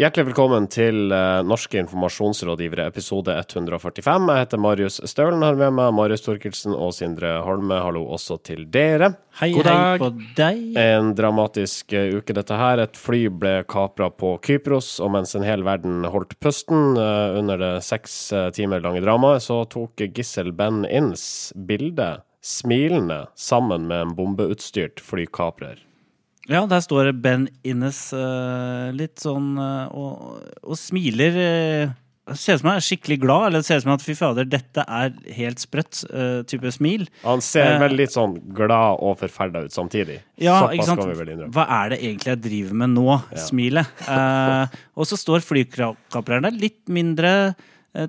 Hjertelig velkommen til uh, Norske informasjonsrådgivere, episode 145. Jeg heter Marius Staulen, har med meg Marius Torkelsen og Sindre Holme. Hallo også til dere. Hei, God hei på deg. En dramatisk uh, uke, dette her. Et fly ble kapra på Kypros, og mens en hel verden holdt pusten uh, under det seks timer lange dramaet, så tok Gissel Ben Inns bilde smilende sammen med en bombeutstyrt flykaprer. Ja, der står Ben Innes uh, litt sånn uh, og, og smiler. Uh, ser ut som han er skikkelig glad, eller ser ut som at fy fader, dette er helt sprøtt type smil. Han ser vel litt sånn glad og forferda ut samtidig. Ja, Såpass ikke sant? skal vi vel innrømme. Hva er det egentlig jeg driver med nå? Smilet. Eh, og så står flykapreren der, litt mindre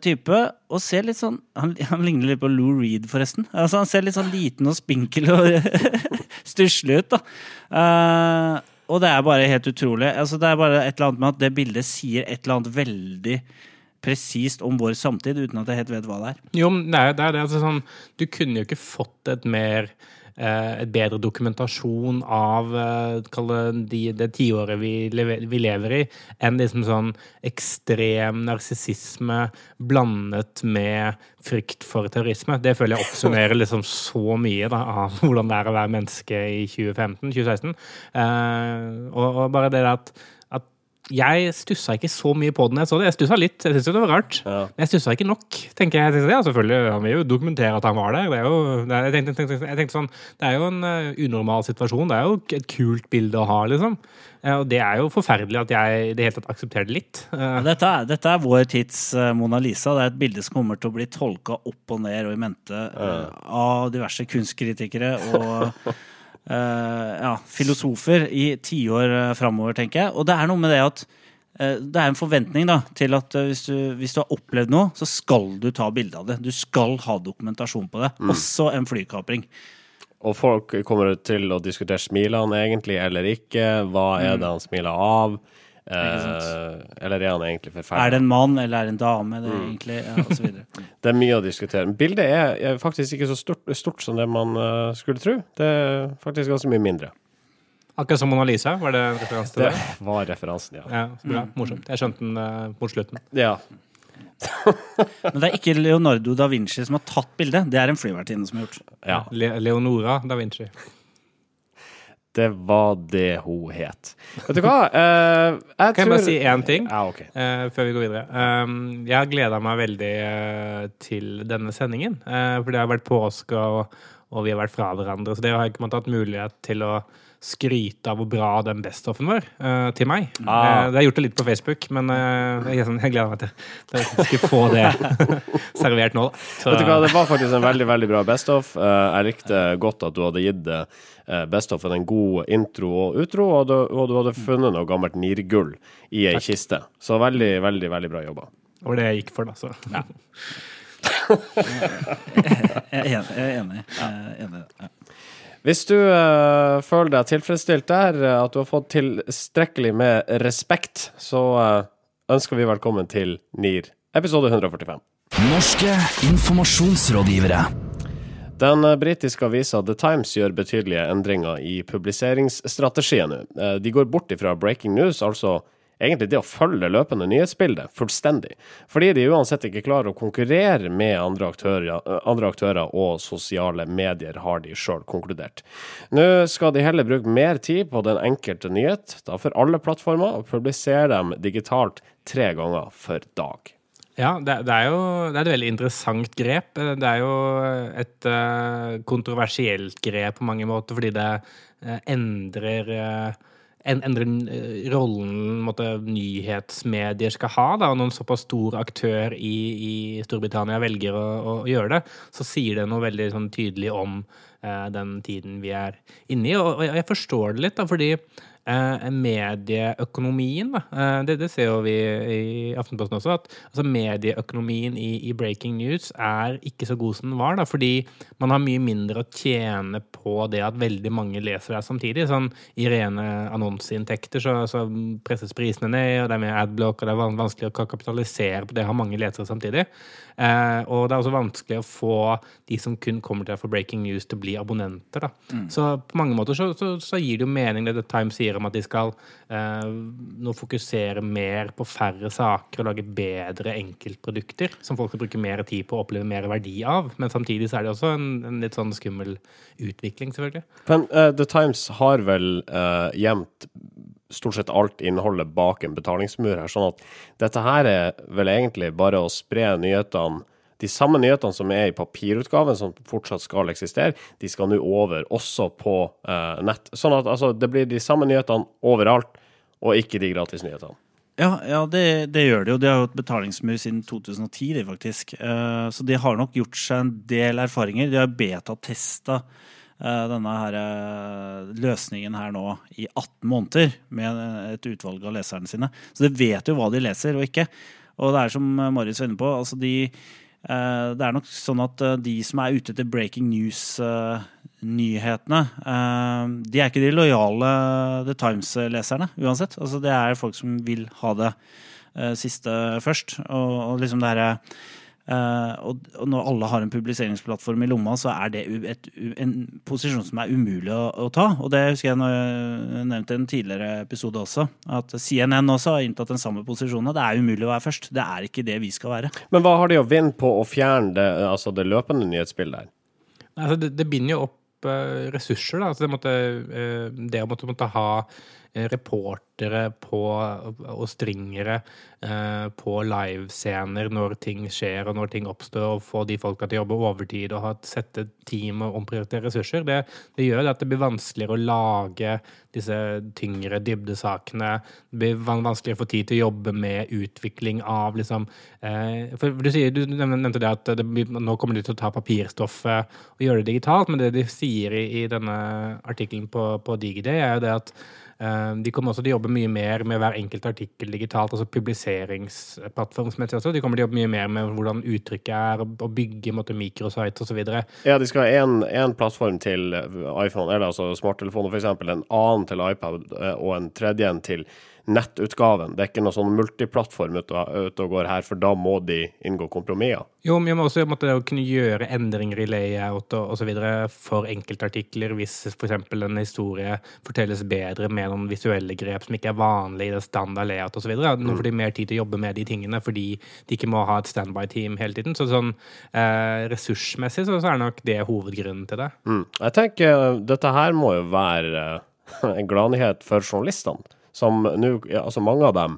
type, og ser litt sånn Han, han ligner litt på Lou Reed, forresten. Altså, han ser litt sånn liten og spinkel og stusslig ut, da. Uh, og det er bare helt utrolig. Altså, det er bare et eller annet med at det bildet sier et eller annet veldig presist om vår samtid, uten at jeg helt vet hva det er. Jo, men det er det. Er det altså sånn, du kunne jo ikke fått et mer eh, et bedre dokumentasjon av eh, de, det tiåret vi, vi lever i, enn liksom sånn ekstrem narsissisme blandet med frykt for terrorisme. Det føler jeg oppsummerer liksom så mye da, av hvordan det er å være menneske i 2015-2016. Eh, og, og bare det at jeg stussa ikke så mye på den jeg så det. Jeg stussa litt, jeg syntes det var rart. Ja. Men jeg stussa ikke nok, tenker jeg. jeg tenkte, ja, selvfølgelig, Han vil jo dokumentere at han var der. Det er jo, det er, jeg, tenkte, tenkte, jeg tenkte sånn, det er jo en eh, unormal situasjon. Det er jo et kult bilde å ha, liksom. Eh, og det er jo forferdelig at jeg det hele tatt aksepterer det litt. Eh, Ja, Dette er, dette er vår tids Mona Lisa. Det er et bilde som kommer til å bli tolka opp og ned og i mente eh, av diverse kunstkritikere og ja, filosofer i tiår uh, framover, tenker jeg. Og det er noe med det at eh, det er en forventning da, til at eh, hvis, du, hvis du har opplevd noe, så skal du ta bilde av det. Du skal ha dokumentasjon på det. Også en flykapring. Og folk kommer til å diskutere smilene egentlig eller ikke. Hva er det han smiler av? Eh, eller er han egentlig Er det en mann eller er det en dame? Det er egentlig, ja. Det er mye å diskutere. Bildet er, er faktisk ikke så stort, stort som det man eh, skulle tro. Det er faktisk ganske mye mindre. akkurat som Mona Lisa, var det referansen til Det det? var referansen, ja. Ja, bra. Morsomt. Jeg skjønte den eh, mot slutten. Ja. Men det er ikke Leonardo da Vinci som har tatt bildet. Det er en flyvertinne som har gjort. ja. Le Leonora da Vinci. Det var det hun het. Vet du hva? Uh, jeg Kan jeg bare si én ting? Ja, OK. uh, før vi går videre. Um, jeg har gleda meg veldig uh, til denne sendingen. for det har vært påske, og, og vi har vært fra hverandre. Så det har ikke man hatt mulighet til å skryte av hvor bra den bestoffen var uh, til meg. Ah. Uh, det har jeg gjort det litt på Facebook, men uh, jeg, jeg gleder meg til, at å skulle få det servert nå. Så, Vet du hva, Det var faktisk en veldig veldig bra Best of. Eh, jeg likte godt at du hadde gitt bestoffen Best en god intro og utro, og du, og du hadde funnet noe gammelt nirgull i ei kiste. Så veldig, veldig veldig bra jobba. det var det jeg gikk for, da. Så. Jeg er enig. Jeg er enig. Jeg er enig. Hvis du uh, føler deg tilfredsstilt der, eh, at du har fått tilstrekkelig med respekt, så uh, ønsker vi velkommen til NIR, episode 145. Norske informasjonsrådgivere. Den britiske avisa The Times gjør betydelige endringer i publiseringsstrategien nå. Eh, De går bort ifra breaking news, altså egentlig det å følge løpende nyhetsbildet fullstendig. Fordi de uansett ikke klarer å konkurrere med andre aktører, andre aktører og sosiale medier, har de sjøl konkludert. Nå skal de heller bruke mer tid på den enkelte nyhet, da for alle plattformer, og publisere dem digitalt tre ganger for dag. Ja, det, det er jo det er et veldig interessant grep. Det er jo et uh, kontroversielt grep på mange måter, fordi det uh, endrer eh, en, endrer eh, rollen måtte, nyhetsmedier skal ha. Da, og når en såpass stor aktør i, i Storbritannia velger å, å, gjøre det, så sier det noe veldig sånn, tydelig om eh, den tiden vi er inne i. Og, og jeg forstår det litt, da, fordi medieøkonomien, da, eh, det, det ser jo vi i Aftenposten også, at altså, medieøkonomien i, i breaking news er ikke så god som den var, da, fordi man har mye mindre å tjene på det at veldig mange leser det samtidig. Sånn, I rene annonseinntekter så, så presses prisene ned, og det er mer adblock, og det er vanskelig å kapitalisere på det å ha mange lesere samtidig. Eh, og det er også vanskelig å få de som kun kommer til deg for breaking news, til å bli abonnenter. Da. Så på mange måter så, så, så gir det jo mening det The Times sier om at de skal eh, nå fokusere mer på færre saker og lage bedre enkeltprodukter som folk skal bruke mer tid på og oppleve mer verdi av. Men samtidig så er det også en, en litt sånn skummel utvikling, selvfølgelig. Men uh, The Times har vel uh, gjemt stort sett alt innholdet bak en betalingsmur her, sånn at dette her er vel egentlig bare å spre nyhetene de samme nyhetene som er i papirutgaven, som fortsatt skal eksistere, de skal nå over også på uh, nett. Sånn at altså, det blir de samme nyhetene overalt, og ikke de gratisnyhetene. Ja, ja det, det, gjør det jo. De har jo et betalingsmur siden 2010, de faktisk. Uh, så de har nok gjort seg en del erfaringer. De har betatesta uh, denne her, uh, løsningen her nå i 18 måneder med et utvalg av leserne sine. Så de vet jo hva de leser og ikke. Og det er som Marius var inne på, altså de Eh, det er nok sånn at eh, de som er ute etter breaking news-nyhetene, eh, de er ikke de lojale The Times-leserne uansett. Altså, det er folk som vil ha det siste først. Og, og liksom det herre Uh, og, og, når alle har en publiseringsplattform i lomma, så er det et, en posisjon som er umulig å, å, ta. Og det husker jeg når jeg nevnte i en tidligere episode også, at CNN også har inntatt den samme posisjonen. Det er umulig å være først. Det er ikke det vi skal være. Men hva har de å vinne på å fjerne det, altså det løpende nyhetsbildet her? Altså, det, det, binder jo opp uh, ressurser. Da. Altså, det, måtte, uh, det å måtte, måtte ha reportere på, og stringere Eh, på livescener når ting skjer og når ting oppstår, og få de folka til å jobbe overtid og sette team og omprioritere ressurser, det, det gjør at det blir vanskeligere å lage disse tyngre dybdesakene. Det blir vanskeligere å få tid til å jobbe med utvikling av liksom eh, For du, sier, du nevnte det at det nå kommer de til å ta papirstoffet og gjøre det digitalt, men det de sier i, i denne artikkelen på, på DigiD, er jo det at eh, de kommer også til å jobbe mye mer med hver enkelt artikkel digitalt, altså publiseringsplattformsmessig også. De kommer til å jobbe mye mer med hvordan uttrykket er, å bygge måtte, mikrosite osv. Ja, de skal ha én plattform til iPhone, eller altså smarttelefoner f.eks., en annen til iPad eh, og en tredje en til nettutgaven. Det er ikke noe sånn multiplattform ute og går her, for da må de inngå kompromisser. Jo, men jeg må også måtte kunne gjøre endringer i layout og osv. for enkeltartikler, hvis f.eks. en historie fortelles bedre med noen visuelle grep som ikke er vanlig i det standard layout osv. Nå mm. får de mer tid til å jobbe med de tingene fordi de ikke må ha et standby-team hele tiden. Så sånn eh, ressursmessig så, så, er nok det hovedgrunnen til det. Mm. Jeg tenker eh, dette her må jo være eh, en gladnyhet for journalistene som nå ja, Altså mange av dem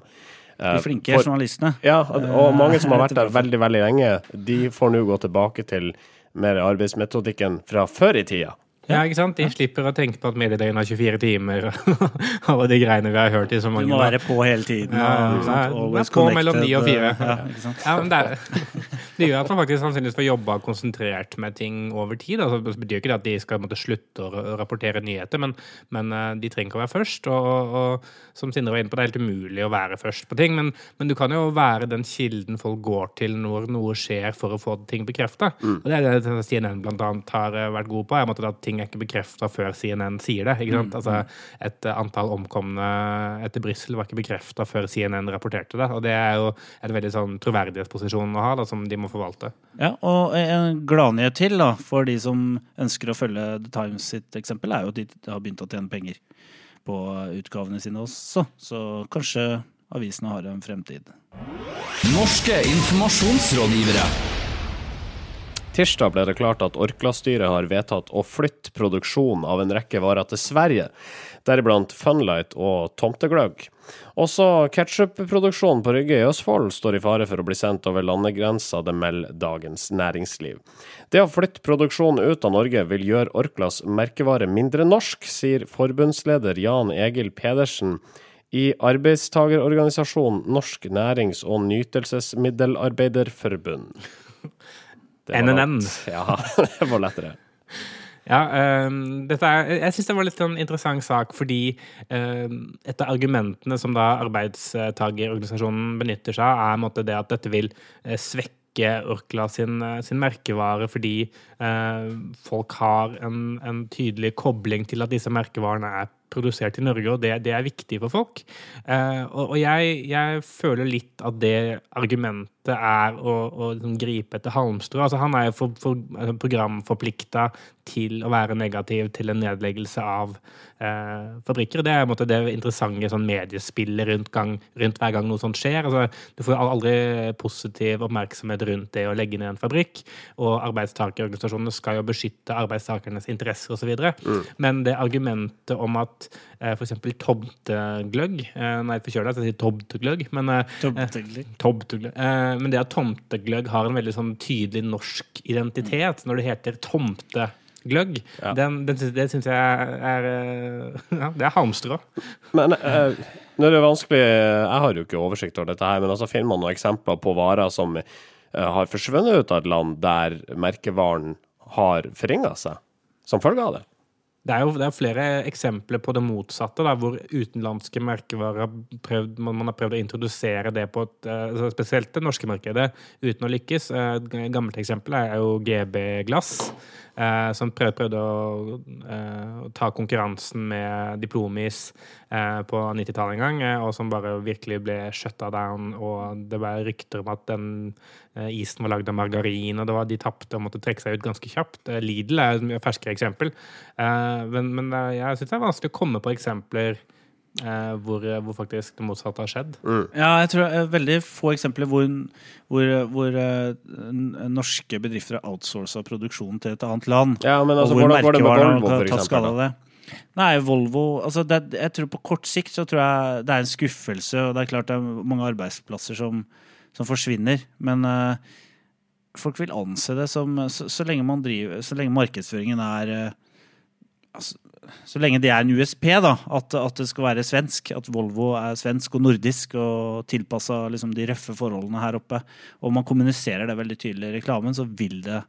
de eh, flinke for, journalistene. Ja, og mange som har vært der veldig, veldig lenge, de får nå gå tilbake til mer arbeidsmetodikken fra før i tida. Ja, ikke sant? De slipper å tenke på at mediedøgnet har 24 timer og de greiene vi har hørt i så mange år. Du må være på hele tiden. Ja, og, ja, på mellom ni og fire. Ja, ja, men det, det, gjør at man faktisk sannsynligvis får jobba konsentrert med ting over tid. Altså, det betyr ikke at de skal måtte, slutte å rapportere nyheter, men, men, eh, de trenger ikke å være først. Og, og, og som Sindre var inne på, det er helt umulig å være først på ting. Men, men, du kan jo være den kilden folk går til når noe skjer, for å få ting bekrefta. Mm. Og det er det CNN blant annet har eh, vært god på. Jeg måtte da ting er ikke bekrefta før CNN sier det. ikke sant? Mm. Altså, Et antall omkomne etter Brussel var ikke bekrefta før CNN rapporterte det. Og det er jo en veldig sånn troverdighetsposisjon å ha, da, som de må forvalte. Ja, og en gladnyhet til da, for de som ønsker å følge The Times sitt eksempel, er jo at de har begynt å tjene penger på utgavene sine også. Så kanskje avisene har en fremtid. Norske informasjonsrådgivere. Tirsdag ble det klart at Orkla-styret har vedtatt å flytte produksjonen av en rekke varer til Sverige, deriblant Funlight og tomtegløgg. Også ketsjupproduksjonen på Rygge i Østfold står i fare for å bli sendt over landegrensa, det melder Dagens Næringsliv. Det å flytte produksjonen ut av Norge vil gjøre Orklas merkevare mindre norsk, sier forbundsleder Jan Egil Pedersen i arbeidstagerorganisasjonen Norsk nærings- og nytelsesmiddelarbeiderforbund. NNN. Ja, det var lettere. Ja, um, er, jeg syns det var litt en sånn interessant sak, fordi um, et av argumentene som da arbeidstagerorganisasjonen benytter seg av, er det at dette vil uh, svekke Orkla sin, uh, sin, merkevare fordi uh, folk har en, en, tydelig kobling til at disse merkevarene er produsert i Norge, og det, det er viktig for folk. Eh, og og jeg, jeg føler litt at det argumentet er å, å liksom gripe etter halmstrå. Altså, han er jo for, for, altså, programforplikta til å være negativ til en nedleggelse av eh, fabrikker. Det er måte det interessante sånn mediespillet rundt, gang, rundt hver gang noe sånt skjer. Altså, du får aldri positiv oppmerksomhet rundt det å legge ned en fabrikk. Og arbeidstakerorganisasjonene skal jo beskytte arbeidstakernes interesser osv. Mm. Men det argumentet om at eh, f.eks. tomtegløgg eh, Nei, forkjøla, jeg sier tomtegløgg. Men, eh, Tomtegløgg. tomtegløgg. Eh, men det at tomtegløgg har en veldig sånn tydelig norsk identitet, når det heter tomtegløgg, Ja. den, den, det syns jeg er eh, Ja, det er halmstrå. Men eh, nå er det vanskelig Jeg har jo ikke oversikt over dette her, men altså finner man noen eksempler på varer som eh, har forsvunnet ut av et land der merkevaren har forringa seg som følge av det? Det er jo det er flere eksempler på det motsatte, da, hvor utenlandske merkevarer prøvd, man, man har prøvd å introdusere det på et eh, altså Spesielt det norske markedet, uten å lykkes. Eh, Et gammelt eksempel er jo GB Glass, eh, som prøvde, prøvde å, eh, ta konkurransen med Diplomis eh, på 90-tallet en gang, eh, og som bare virkelig ble shutta down. Og det var rykter om at den eh, isen var lagd av margarin, og det var, de tapte og måtte trekke seg ut ganske kjapt. Eh, Lidl er et ferskere eksempel. Men, men jeg syns det er vanskelig å komme på eksempler hvor, hvor faktisk det motsatte har skjedd. Ja, jeg tror det er veldig få eksempler hvor, hvor, hvor eh, norske bedrifter har outsourca produksjonen til et annet land. Ja, men altså, og hvor merkevarene Volvo, har for tatt skade av det. Nei, Volvo altså det, Jeg tror på kort sikt så tror jeg det er en skuffelse, og det er klart det er mange arbeidsplasser som, som forsvinner. Men uh, folk vil anse det som Så, så lenge man driver Så lenge markedsføringen er uh, altså, så lenge det er en USP, da, at, at det skal være svensk, at Volvo er svensk og nordisk og tilpassa liksom, de røffe forholdene her oppe, og man kommuniserer det veldig tydelig i reklamen, så vil det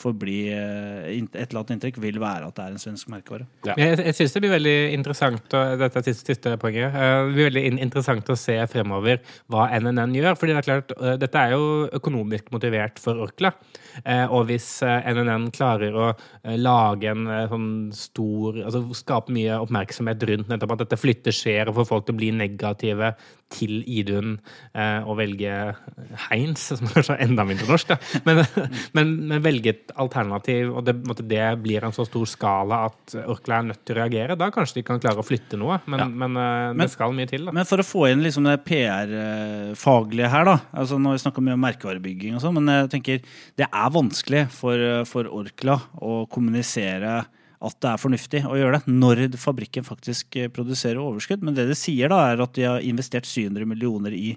forbli eh, Et eller annet inntrykk vil være at det er en svensk merkevare. Ja. Jeg, jeg synes det blir veldig interessant og dette er siste, siste poenget, eh, det blir veldig interessant å se fremover hva NNN gjør. fordi det er klart, eh, Dette er jo økonomisk motivert for Orkla. Eh, Og hvis NNN klarer å lage en sånn stor altså Skape mye oppmerksomhet rundt nettopp at dette flytter skjer, og får folk til å bli negative til Idun eh, og velge Heinz, som kanskje er enda mindre norsk, da. Men, men, men velge et alternativ, og det, det blir en så stor skala at Orkla er nødt til å reagere. Da kanskje de kan klare å flytte noe, men, Ja. men, eh, det skal mye til. da. Men for å få inn liksom det PR-faglige her, da altså Nå har vi snakka mye om merkevarebygging og sånn, men jeg tenker det er vanskelig for, for Orkla å kommunisere at det er fornuftig å gjøre det når fabrikken faktisk eh, produserer overskudd. Men det de sier, da, er at de har investert 700 millioner i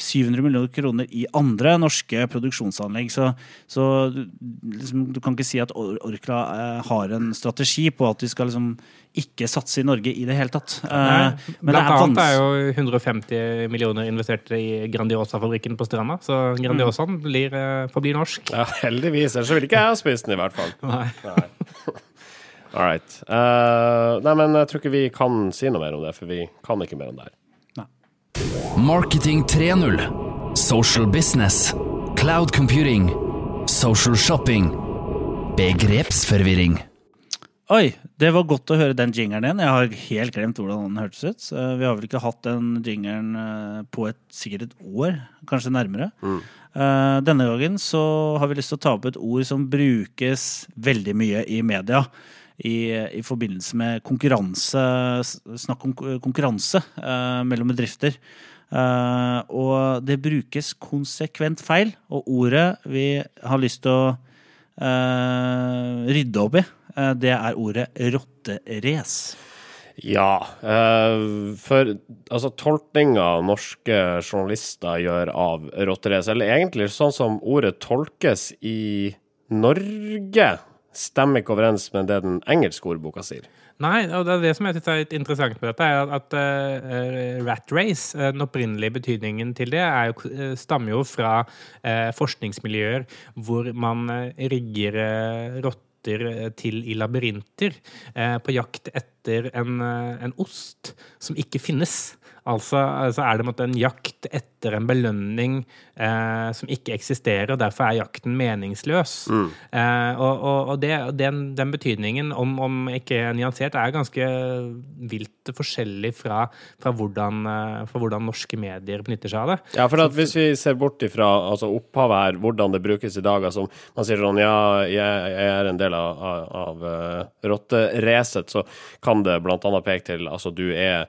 700 millioner kroner i andre norske produksjonsanlegg. Så, så du- liksom, du kan ikke si at Orkla eh, har en strategi på at de skal liksom ikke satse i Norge i det hele tatt. Eh, Nei, men det Blant er annet er jo 150 millioner investert i Grandiosa-fabrikken på Stranda, så Grandiosaen blir, eh, forblir norsk. Ja, heldigvis. Ellers ville ikke jeg ha spist den, i hvert fall. Nei. All right. Uh, nei, men jeg tror ikke vi kan si noe mer om det, for vi kan ikke mer om det her. Marketing 3.0. Social business. Cloud computing. Social shopping. Begrepsforvirring. Oi, det var godt å høre den jingeren igjen. Jeg har helt glemt hvordan den hørtes ut. Vi har vel ikke hatt den jingeren eh, på et, sikkert et år, kanskje nærmere. Mm. Denne gangen så har vi lyst til å ta opp et ord som brukes veldig mye i media. I, i forbindelse med konkurranse, snakk om konkurranse eh, mellom bedrifter. Eh, og det brukes konsekvent feil. Og ordet vi har lyst til å eh, rydde opp i, eh, det er ordet rotterace. Ja, eh, for altså tolkninga norske journalister gjør av rotterace, eller egentlig sånn som ordet tolkes i Norge, stemmer ikke overens med det den engelske ordboka sier. Nei, og det det som jeg synes er litt interessant med dette, er at uh, rat race, eh, den opprinnelige betydningen til det, jo, eh, stammer jo fra uh, forskningsmiljøer hvor man uh, rigger uh, rotter til i labyrinter på jakt etter en, en ost som ikke finnes. Altså, altså er det en, en jakt etter en belønning eh, som ikke eksisterer, og derfor er jakten meningsløs. Eh, og og, og det, den, den betydningen, om, om ikke nyansert, er ganske vilt forskjellig fra, fra, hvordan, eh, fra hvordan norske medier benytter seg av det. Ja, for at hvis vi ser bort ifra altså opphavet her, hvordan det brukes i dag altså Man sier sånn ja, jeg, jeg er en del av, av, av uh, rotteracet, så kan det annet peke til altså du er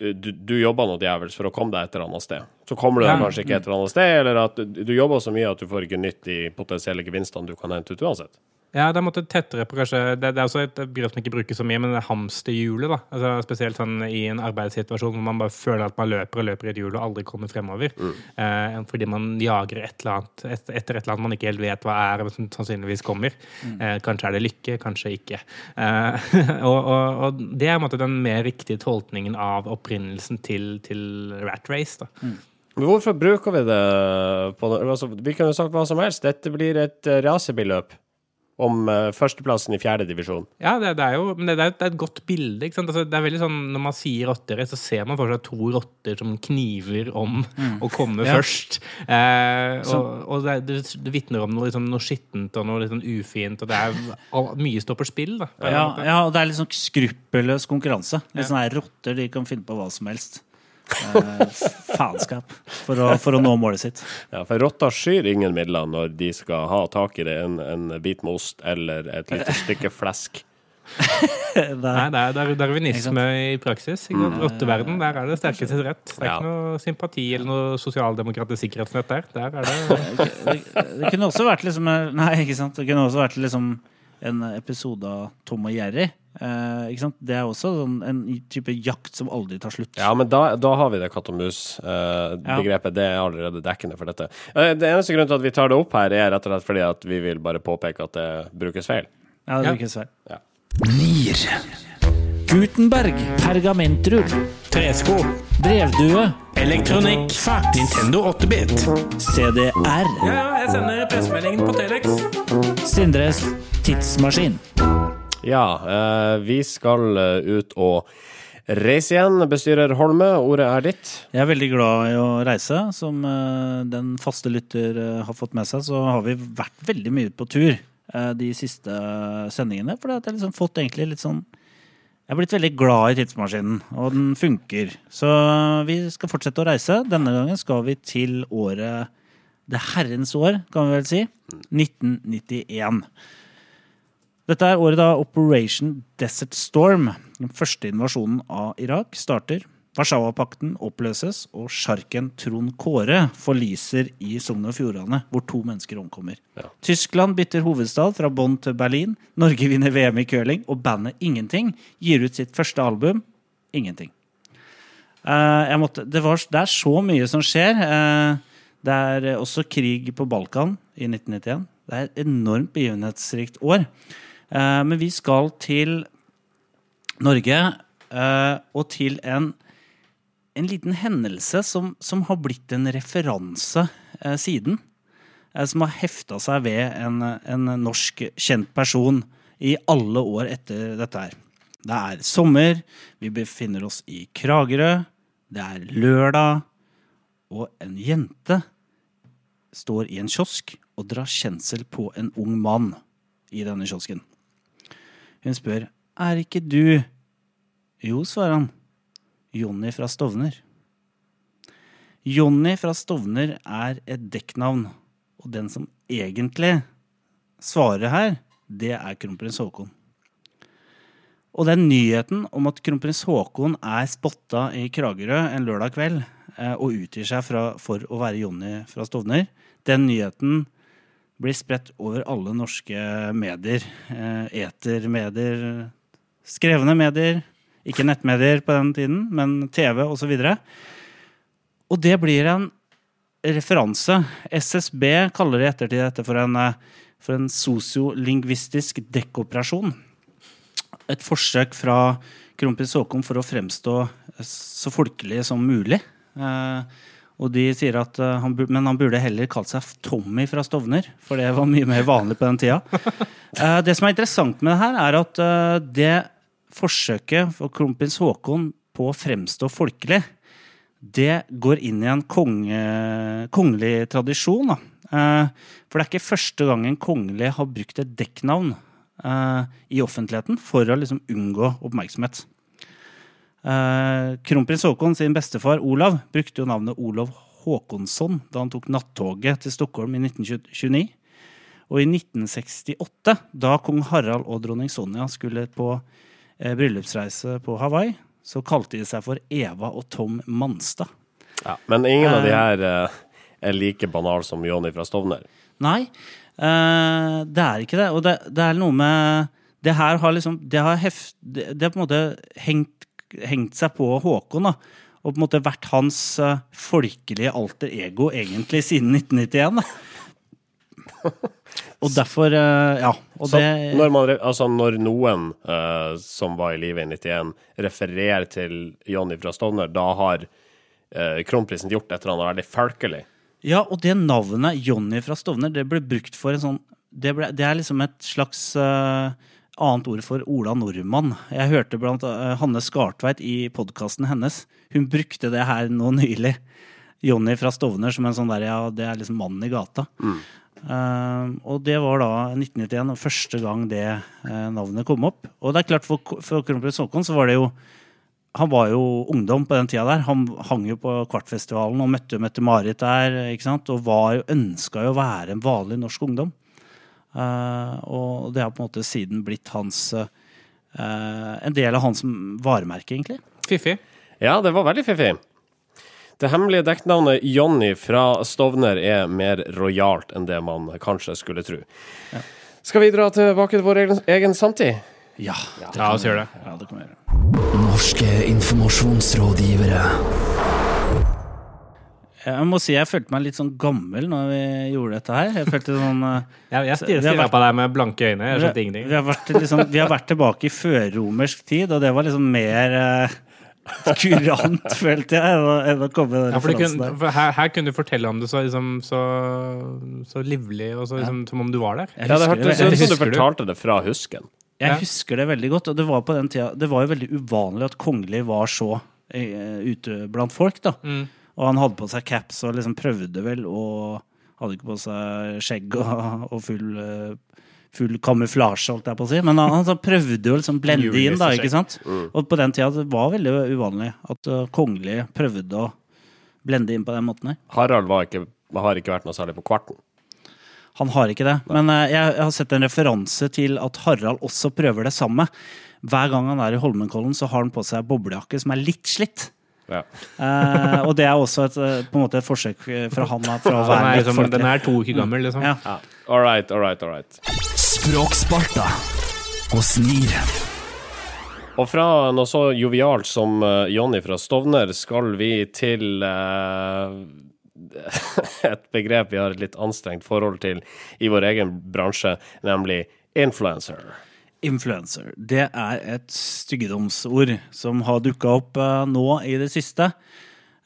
du, du jobber noe djevels for å komme deg et eller annet sted. Så kommer du deg kanskje ikke et eller annet sted, eller at du, du jobber så mye at du får ikke nytt de potensielle gevinstene du kan hente ut uansett. Ja, det er måtte tettere på kanskje Det, det er også et begrep som ikke brukes så mye, men det er hamsterhjulet. da. Altså, spesielt sånn i en arbeidssituasjon hvor man bare føler at man løper og løper i et hjul og aldri kommer fremover. Eh, fordi man jager et eller annet et, etter et eller annet man ikke helt vet hva er, men som sannsynligvis kommer. Eh, kanskje er det lykke, kanskje ikke. Eh, og, og, og det er en måte den mer riktige tolkningen av opprinnelsen til, til Rat Race. da. Men hvorfor bruker vi det på altså, Vi kunne sagt hva som helst. Dette blir et uh, racerbilløp om eh, førsteplassen i fjerde divisjon. Ja, det, det er jo men det, det, er, det er et godt bilde. ikke sant? Altså, det er veldig sånn, Når man sier rotter, så ser man for seg to rotter som kniver om å komme Ja. først. Eh, og og det, det, det vitner om noe, liksom, noe skittent og noe litt sånn ufint. Og det er mye står på spill. da. Ja, ja, og det er litt sånn skruppelløs konkurranse. Litt sånn her rotter, de kan finne på hva som helst. Eh, faenskap. For å, for å nå målet sitt. Ja, for rotter skyr ingen midler når de skal ha tak i det, en, en bit med ost eller et lite stykke flesk. Det er, Nei, det er darwinisme i praksis. I mm. Rotteverden, der er det sterkeste rett. Det er Ja. ikke noe sympati eller noe sosialdemokratisk sikkerhetsnett der. Der er det det, det kunne også vært liksom Nei, ikke sant. Det kunne også vært liksom en episode av Tom og Jerry. Eh, ikke sant? Det er også sånn, en type jakt som aldri tar slutt. Ja, men da, da har vi det katt og mus-begrepet. det er allerede dekkende for dette. Eh, Det eneste grunnen til at vi tar det opp her, er rett og slett fordi at vi vil bare påpeke at det brukes feil. Ja, det Ja. feil. svært. NIR. Gutenberg. Pergamentrull. tresko, Brevdue. elektronikk, Fax. Nintendo 8-bit. CDR. Ja, ja, jeg sender pressemeldingen på Telex. Sindres tidsmaskin. Ja, eh, vi skal eh, ut og reise igjen. Bestyrer Holme, ordet er ditt. Jeg er veldig glad i å reise. Som eh, den faste lytter har fått med seg, så har vi vært veldig mye på tur eh, de siste sendingene. For jeg har liksom fått egentlig litt sånn Jeg er blitt veldig glad i tidsmaskinen, og den funker. Så vi skal fortsette å reise. Denne gangen skal vi til året Det herrens år, kan vi vel si. 1991. Dette er året da Operation Desert Storm, den første invasjonen av Irak, starter. Warszawapakten oppløses, og sjarken Trond Kåre forliser i Sogn og Fjordane, hvor to mennesker omkommer. Tyskland bytter hovedstad fra Bonn til Berlin. Norge vinner VM i curling, og bandet Ingenting gir ut sitt første album Ingenting. Uh, måtte, det, var, det er så mye som skjer. Uh, det er også krig på Balkan i 1991. Det er et enormt begivenhetsrikt år. Eh, men vi skal til Norge eh, og til en, en liten hendelse som, som har blitt en referanse eh, siden. Som har hefta seg ved en, en norsk kjent person i alle år etter dette her. Det er sommer, vi befinner oss i Kragerø, det er lørdag, og en jente står i en kiosk og drar kjensel på en ung mann i denne kiosken. Hun spør, er ikke du Jo, svarer han. Jonny fra Stovner. Jonny fra Stovner er et dekknavn, og den som egentlig svarer her, det er kronprins Haakon. Og den nyheten om at kronprins Haakon er spotta i Kragerø en lørdag kveld eh, og utgir seg for å være Jonny fra Stovner, den nyheten blir spredt over alle norske medier. Eh, etermedier, skrevne medier, ikke nettmedier på den tiden, men TV osv. Og det blir en referanse. SSB kaller i ettertid dette for en, eh, for en sosiolingvistisk dekkoperasjon. Et forsøk fra kronprins Haakon for å fremstå så folkelig som mulig. Eh, og de sier at eh, han, Men han burde heller kalt seg Tommy fra Stovner, for det var mye mer vanlig på den tida. Eh, det som er interessant med det her, er at eh, det forsøket for kronprins Haakon på å fremstå folkelig, det går inn i en konge, kongelig tradisjon. Da. For det er ikke første gang en kongelig har brukt et dekknavn i offentligheten for å liksom unngå oppmerksomhet. Eh, Kronprins Haakon sin bestefar Olav brukte jo navnet Olav Håkonsson da han tok nattoget til Stockholm i 1929. Og i 1968, da kong Harald og dronning Sonja skulle på eh, bryllupsreise på Hawaii, så kalte de seg for Eva og Tom Manstad. Ja, men ingen av de her eh, er like banale som Jonny fra Stovner. Nei, eh, det er ikke det. Og det, det er noe med Det her har liksom Det har, heft, det, det har på en måte hengt, hengt seg på Håkon, da. Og på en måte vært hans eh, folkelige alter ego egentlig siden 1991. da. Og derfor eh, Ja. Og Så det når, man, altså når noen uh, som var i live i 91, refererer til Jonny fra Stovner, da har uh, kronprinsen gjort et eller annet veldig folkelig. Ja, og det navnet Jonny fra Stovner, det ble brukt for en sånn Det, ble, det er liksom et slags eh, annet ord for Ola Nordmann. Jeg hørte blant uh, Hanne Skartveit i podkasten hennes. Hun brukte det her nå nylig. Jonny fra Stovner som en sånn der, ja, det er liksom mannen i gata. Eh, og det var da 1991, og første gang det uh, navnet kom opp. Og det er klart, for, for kronprins Haakon så var det jo han var jo ungdom på den tida der. Han hang jo på Kvartfestivalen og møtte Mette-Marit der. ikke sant? Og var jo, ønska jo å være en vanlig norsk ungdom. Eh, og det har på en måte siden blitt hans eh, En del av hans varemerke, egentlig. Fiffig. Ja, det var veldig fiffig. Det hemmelige dekknavnet Jonny fra Stovner er mer rojalt enn det man kanskje skulle tro. Skal vi dra tilbake til vår egen, egen samtid? Ja, La oss gjøre det. ja, det kan vi gjøre. Norske informasjonsrådgivere. Jeg må si jeg følte meg litt sånn gammel når vi gjorde dette her. Jeg følte sånn eh, Jeg, jeg vært- på deg med blanke øyne. Jeg skjønte Vi, har vært, liksom, vi har vært tilbake i førromersk tid, og det var liksom mer eh, kurant, følte jeg, enn å- komme med den Ja, referansen der. for her, her kunne du fortelle om det så, liksom, så, så livlig, og så, liksom, som om du var der. Jeg Ja, det hørtes ut som du fortalte det fra husken. jeg Ja. husker det veldig godt, og det var på den tida Det var jo veldig uvanlig at kongelig var så uh, ute blant folk, da. Mm. Og han hadde på seg caps og liksom prøvde vel og hadde ikke på seg skjegg og, og full, eh, full kamuflasje, holdt jeg på å si. Men han, han prøvde jo liksom blende inn, da, ikke sant? Og på den tida det var veldig uvanlig at uh, kongelige prøvde å blende inn på den måten her. Harald ikke, har ikke vært noe særlig på kvarten. Han har ikke det. Men eh, jeg, jeg har sett en referanse til at Harald også prøver det samme. Hver gang han er i Holmenkollen, så har han på seg boblejakke som er litt slitt. Ja. Eh, og det er også et, eh, på en måte et forsøk eh, fra han da, fra å være litt liksom, folkelig. den er to uker gammel, liksom. Ja. Ja. All right, all right, all right. Språksparta og snir. Og fra noe så jovialt som eh, Jonny fra Stovner skal vi til eh, et begrep vi har et litt anstrengt forhold til i vår egen bransje, nemlig influencer. Influencer. Det er et styggedomsord som har dukka opp eh, nå i det siste.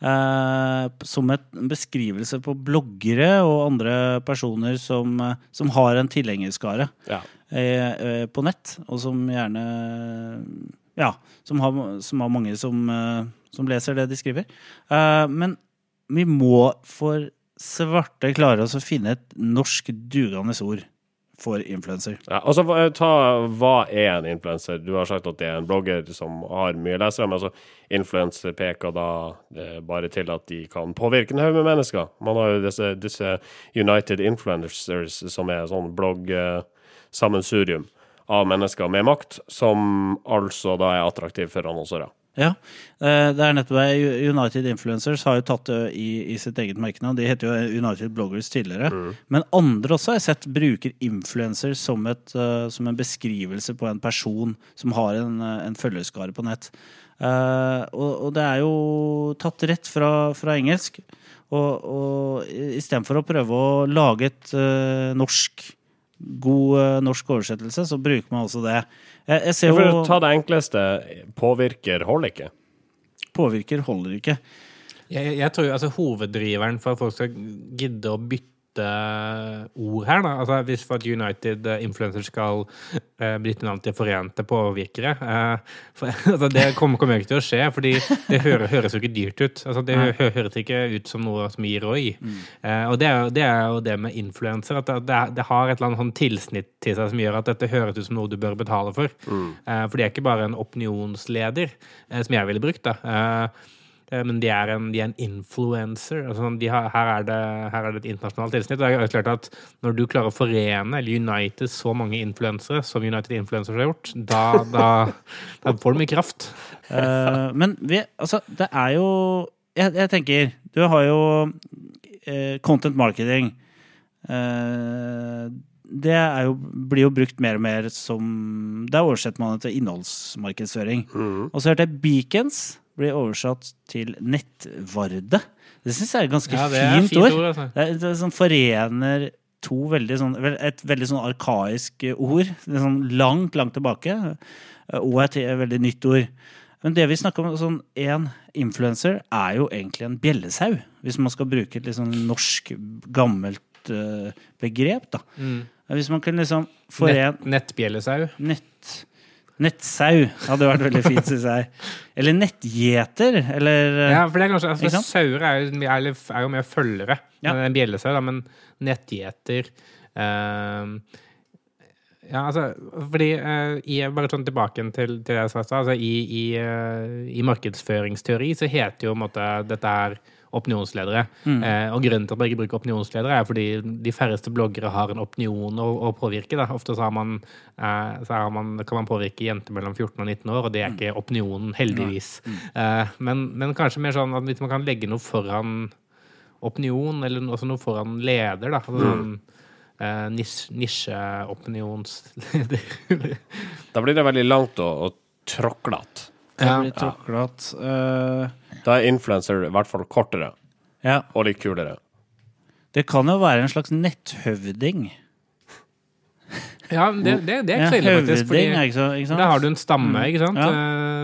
Eh, som en beskrivelse på bloggere og andre personer som, eh, som har en tilhengerskare Ja. på nett, og som gjerne Ja, som har, som har mange som, som leser det de skriver. Men vi må for svarte klare oss å finne et norsk dugende ord for influenser. Ja, altså, ta, hva er en influenser? Du har sagt at det er en blogger som har mye lesere, men altså, influenser peker da eh, bare til at de kan påvirke en haug med mennesker. Man har jo disse, disse United Influencers, som er sånn blogg-sammensurium av mennesker med makt, som altså da er attraktiv for annonsører. Ja, eh, det er nettopp. United Influencers har jo tatt det i, i sitt eget merkenavn. De heter jo United Bloggers tidligere. Men andre også har jeg sett bruker influencer som, et, eh, som en beskrivelse på en person som har en, eh, en følgerskare på nett. Og, og det er jo tatt rett fra, fra engelsk. Og, og istedenfor å prøve å lage et norsk god norsk oversettelse, så bruker man altså det. Jeg, jeg ser jo ta det enkleste, påvirker holder ikke. Påvirker holder ikke. Jeg, jeg tror altså Hoveddriveren for at folk skal gidde å bytte ord her. Da. Altså, hvis for at United eh, Influencer skal eh, bytte navn til Forente påvirkere eh, for, altså, Det kommer, kommer ikke til å skje, fordi det hører, høres jo ikke dyrt ut. Altså, det hø, høres ikke ut som noe som gir ROI. Eh, og det er, det er jo det med influenser, at det, det, har et eller annet sånn tilsnitt til seg som gjør at dette høres ut som noe du bør betale for. Eh, for de er ikke bare en opinionsleder, som jeg ville brukt. da. Eh, Men de er en, de er en influencer. Altså, de har, her, er det, her er det et internasjonalt tilsnitt. Og det er klart at Når du klarer å forene eller unite så mange influensere som United Influencers har gjort, da, da, da får du mye kraft. Uh, men vi, altså, det er jo jeg, jeg tenker Du har jo uh, content marketing. Uh, det er jo, blir jo brukt mer og mer som Der oversetter man det til innholdsmarkedsføring. Og så hørte jeg beacons blir oversatt til nettvarde. Det syns jeg er et ganske Ja, er fint, fint ord. ord, altså. Det, er, det er sånn forener to veldig sånn Et veldig sånn arkaisk ord. Sånn langt, langt tilbake. Og et veldig nytt ord. Men det vi snakker om, sånn en influencer er jo egentlig en bjellesau. Hvis man skal bruke et sånn norsk, gammelt uh, begrep, da. Hvis man kunne liksom forene Nett, nettbjellesau. Nett, nettsau hadde vært veldig fint, syns jeg. Eller nettgjeter, eller eh, Ja, for det er kanskje altså, Sauer er er, er jo mer følgere Ja. enn en bjellesau, da, men nettgjeter ehm, Ja, altså Fordi uh, i, Bare sånn tilbake til, til det jeg sa. Altså, i, i, uh, I markedsføringsteori så heter jo på en måte dette her opinionsledere. Mm. Eh, og grunnen til at man ikke bruker opinionsledere, er fordi de færreste bloggere har en opinion å, å påvirke. Da. Ofte så, har man, eh, så har man, kan man påvirke jenter mellom 14 og 19 år, og det er ikke opinionen, heldigvis. Eh, men, men kanskje mer sånn at hvis man kan legge noe foran opinion, eller også noe foran leder, da. Altså, sånn, eh, nisj- Nisjeopinionsleder. Da blir det veldig langt og, og tråklete. det Ja. blir tråklet. Eh, Da er influencer i hvert fall kortere ja. og litt kulere. Det kan jo være en slags netthøvding. ja, det, det, det er Ja, ikke så ille, faktisk. Fordi ikke, så, ikke sant? da har du en stamme, ikke sant, Ja.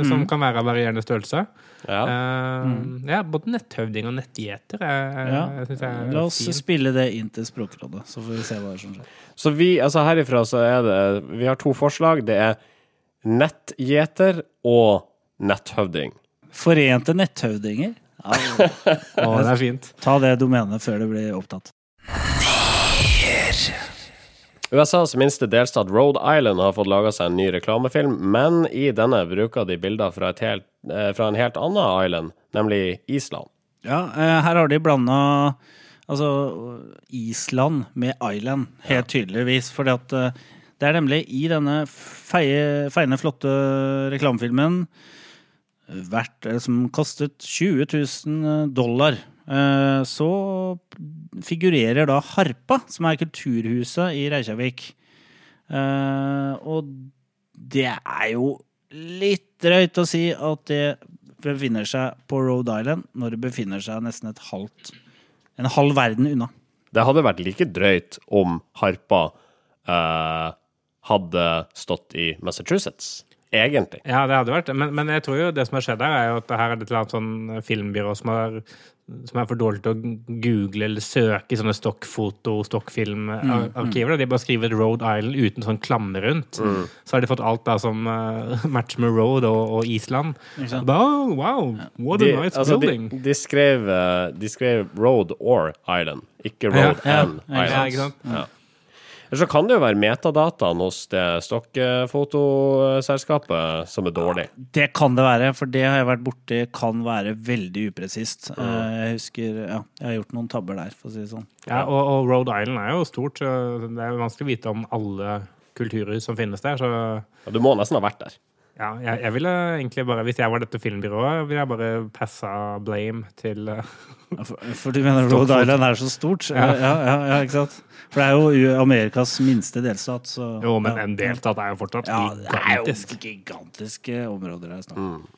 eh, som kan være av varierende størrelse. Ja. Eh, ja, både netthøvding og nettgjeter er, Ja. jeg er La oss fint. spille det inn til Språkrådet, så får vi se hva som skjer. Så vi, altså herifra så er det Vi har to forslag. Det er nettgjeter og netthøvding. Forente netthøvdinger? Ja, Å, det er fint. ta det domenet før det blir opptatt. USAs minste delstat Rhode Island har fått laga seg en ny reklamefilm, men i denne bruker de bilder fra, et helt, eh, fra en helt annen island, nemlig Island. Ja, eh, her har de blanda altså Island med Island, helt tydeligvis. Fordi at eh, det er nemlig i denne feie, feiende, flotte reklamefilmen verdt, eh, som kostet 20 000 dollar. eh, Så figurerer da Harpa, som er kulturhuset i Reykjavik. Eh, Og det er jo litt drøyt å si at det befinner seg på Rhode Island når det befinner seg nesten et halvt en halv verden unna. Det hadde vært like drøyt om harpa eh, hadde stått i Massachusetts, egentlig. Ja, det hadde vært det. Men, men jeg tror jo det som har skjedd her, er jo at det her er et eller annet sånn filmbyrå som, har, som er for dårlig til å google eller søke i sånne stokkfoto, stokkfilmarkiver. De bare skriver Road Island uten sånn klamme rundt. Så har de fått alt da som uh, match med Road og, og Island. Bare, oh, wow, what a De, nice altså, building. de, skrev, eh, de skrev Road or Island, ikke Road Ja, ja, and ja, Ja, ikke sant? Ja. Eller så kan det jo være metadataen hos det stokkfotoselskapet som er dårlig. Det kan det være, for det har jeg vært borti, kan være veldig upresist. Eh, Jeg husker, ja, jeg har gjort noen tabber der, for å si det sånn. Ja, og, og Rhode Island er jo stort, så det er vanskelig å vite om alle kulturer som finnes der. Så Ja, du må nesten ha vært der. Ja, jeg, jeg ville egentlig bare, hvis jeg var dette filmbyrået, ville jeg bare passa blame til uh, Ja, For, for du mener Rhode Island er så stort? Ja, ja, ja, ja ikke sant? For det er jo Amerikas minste delstat, så Jo, men ja. en delstat er jo fortsatt Ja, det er jo gigantiske områder her snart.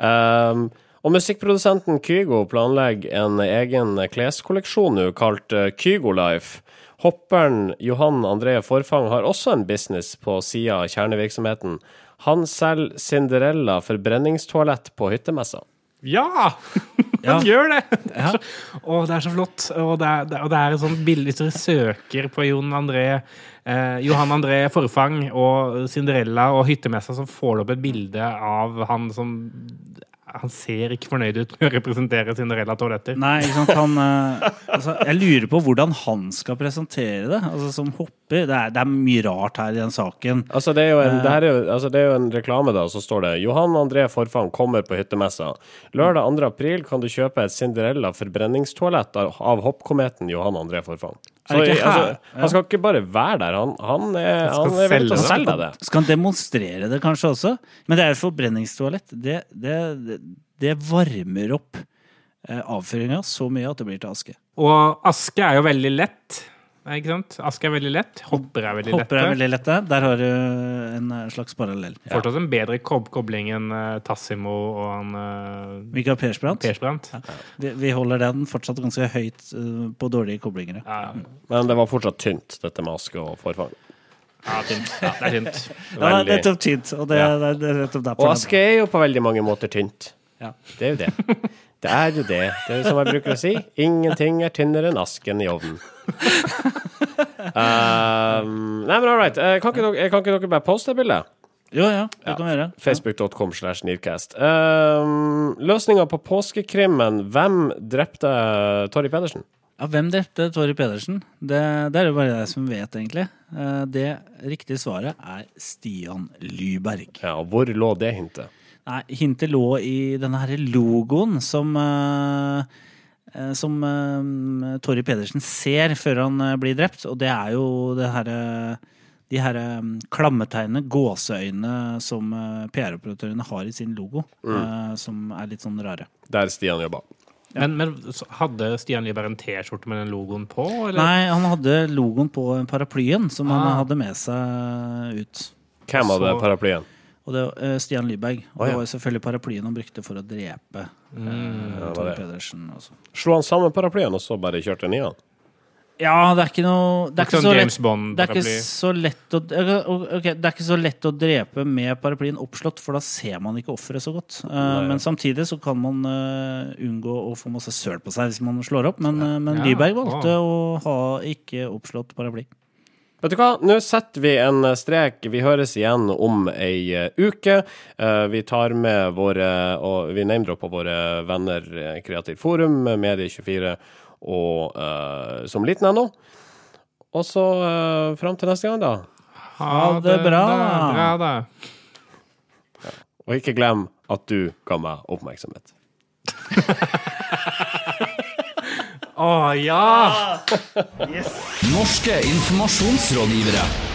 Um, og musikkprodusenten Kygo planlegger en egen kleskolleksjon nå, kalt eh, Kygo Life. Hopperen Johan André Forfang har også en business på sida av kjernevirksomheten. Han selger Cinderella forbrenningstoalett på hyttemessa. Ja! Ja. Han gjør det! Ja. Å, det er så flott. Og det er, det, og det er et sånt bilde Hvis dere søker på Jon André eh, Johan André Forfang og Cinderella og hyttemessa, så får du opp et bilde av han som Han ser ikke fornøyd ut med å representere Cinderella-toaletter. Nei, ikke sant. Han, eh, altså, jeg lurer på hvordan han skal presentere det. Altså, som hopper. Det er, det er mye rart her i den saken. Altså, det er jo en, det her er jo, altså, det er jo en reklame, da, så står det Johan André Forfang kommer på hyttemessa. Lørdag 2. april kan du kjøpe et Cinderella forbrenningstoalett av, av hoppkometen Johan André Forfang. Så, altså, han skal ikke bare være der, han, han er, Han han er villig til å selge selge det. Skal han demonstrere det kanskje også? Men det er et forbrenningstoalett. Det, det, det, det varmer opp eh, avføringa så mye at det blir til aske. Og aske er jo veldig lett. Ikke sant? Aske er veldig lett. Hopper er veldig Hopper er veldig lette. Der har du en eh, slags parallell. Fortsatt en bedre kob kobling enn eh, Tassimo og han uh, Mikael Persbrandt. Persbrandt. Vi, vi holder den fortsatt ganske høyt eh, på dårlige koblinger. Ja, Men det var fortsatt tynt, dette med aske og forfang. ja, tynt. Ja, det er tynt. Ja, det er nettopp tynt. Og det, Ja. det, er- det nettopp Og aske er jo på veldig mange måter tynt. Ja. Det er jo det. Det er jo det. Det er som jeg bruker å si. Ingenting er tynnere enn asken i ovnen. Um, nei, men all right. Eh, Kan ikke dere, kan ikke dere bare poste bildet? Jo, ja, det kan vi gjøre. Facebook.com slash Nearcast. Um, Løsninga på påskekrimmen Hvem drepte Torry Pedersen? Ja, hvem drepte Torry Pedersen? Det, det er jo bare jeg som vet, egentlig. Eh, Det riktige svaret er Stian Lyberg. Ja, og hvor lå det hintet? Nei, hintet lå i denne her logoen som eh, eh, som uh, Torry Pedersen ser før han eh, blir drept, og det er jo det herre de her um, klammetegnene, gåseøynene, som PR-operatørene har i sin logo, mm. som er litt sånn rare. Der Stian jobba. Men, men hadde Stian Lieber en T-skjorte med den logoen på? Eller? Nei, han hadde logoen på paraplyen som han Ah. hadde med seg ut. Hvem hadde Så- paraplyen? Og det eh, Stian Lyberg. Og oh, ja. det var jo selvfølgelig paraplyen han brukte for å drepe uh, var Tor. Pedersen. Også. Slo han sammen paraplyen og så bare kjørte den i han? Ja, det er ikke noe Det er ikke Sånn så lett, det er ikke så lett å okay, Det er ikke så lett å drepe med paraplyen oppslått, for da ser man ikke offeret så godt. Uh, Nei. men samtidig så kan man unngå å få masse søl på seg hvis man slår opp. Men, men Ja. Lyberg valgte å ha ikke oppslått paraply. Vet du hva, nå setter vi en strek. Vi høres igjen om ei eh, uke. Eh, vi tar med våre, og vi name-dropper våre venner eh, Kreativt Forum, Medie24 og uh, Som liten ennå. Og så uh, fram til neste gang, da. Ha det bra, bra da. Og ikke glem at du ga meg oppmerksomhet. Å ja! Norske informasjonsrådgivere.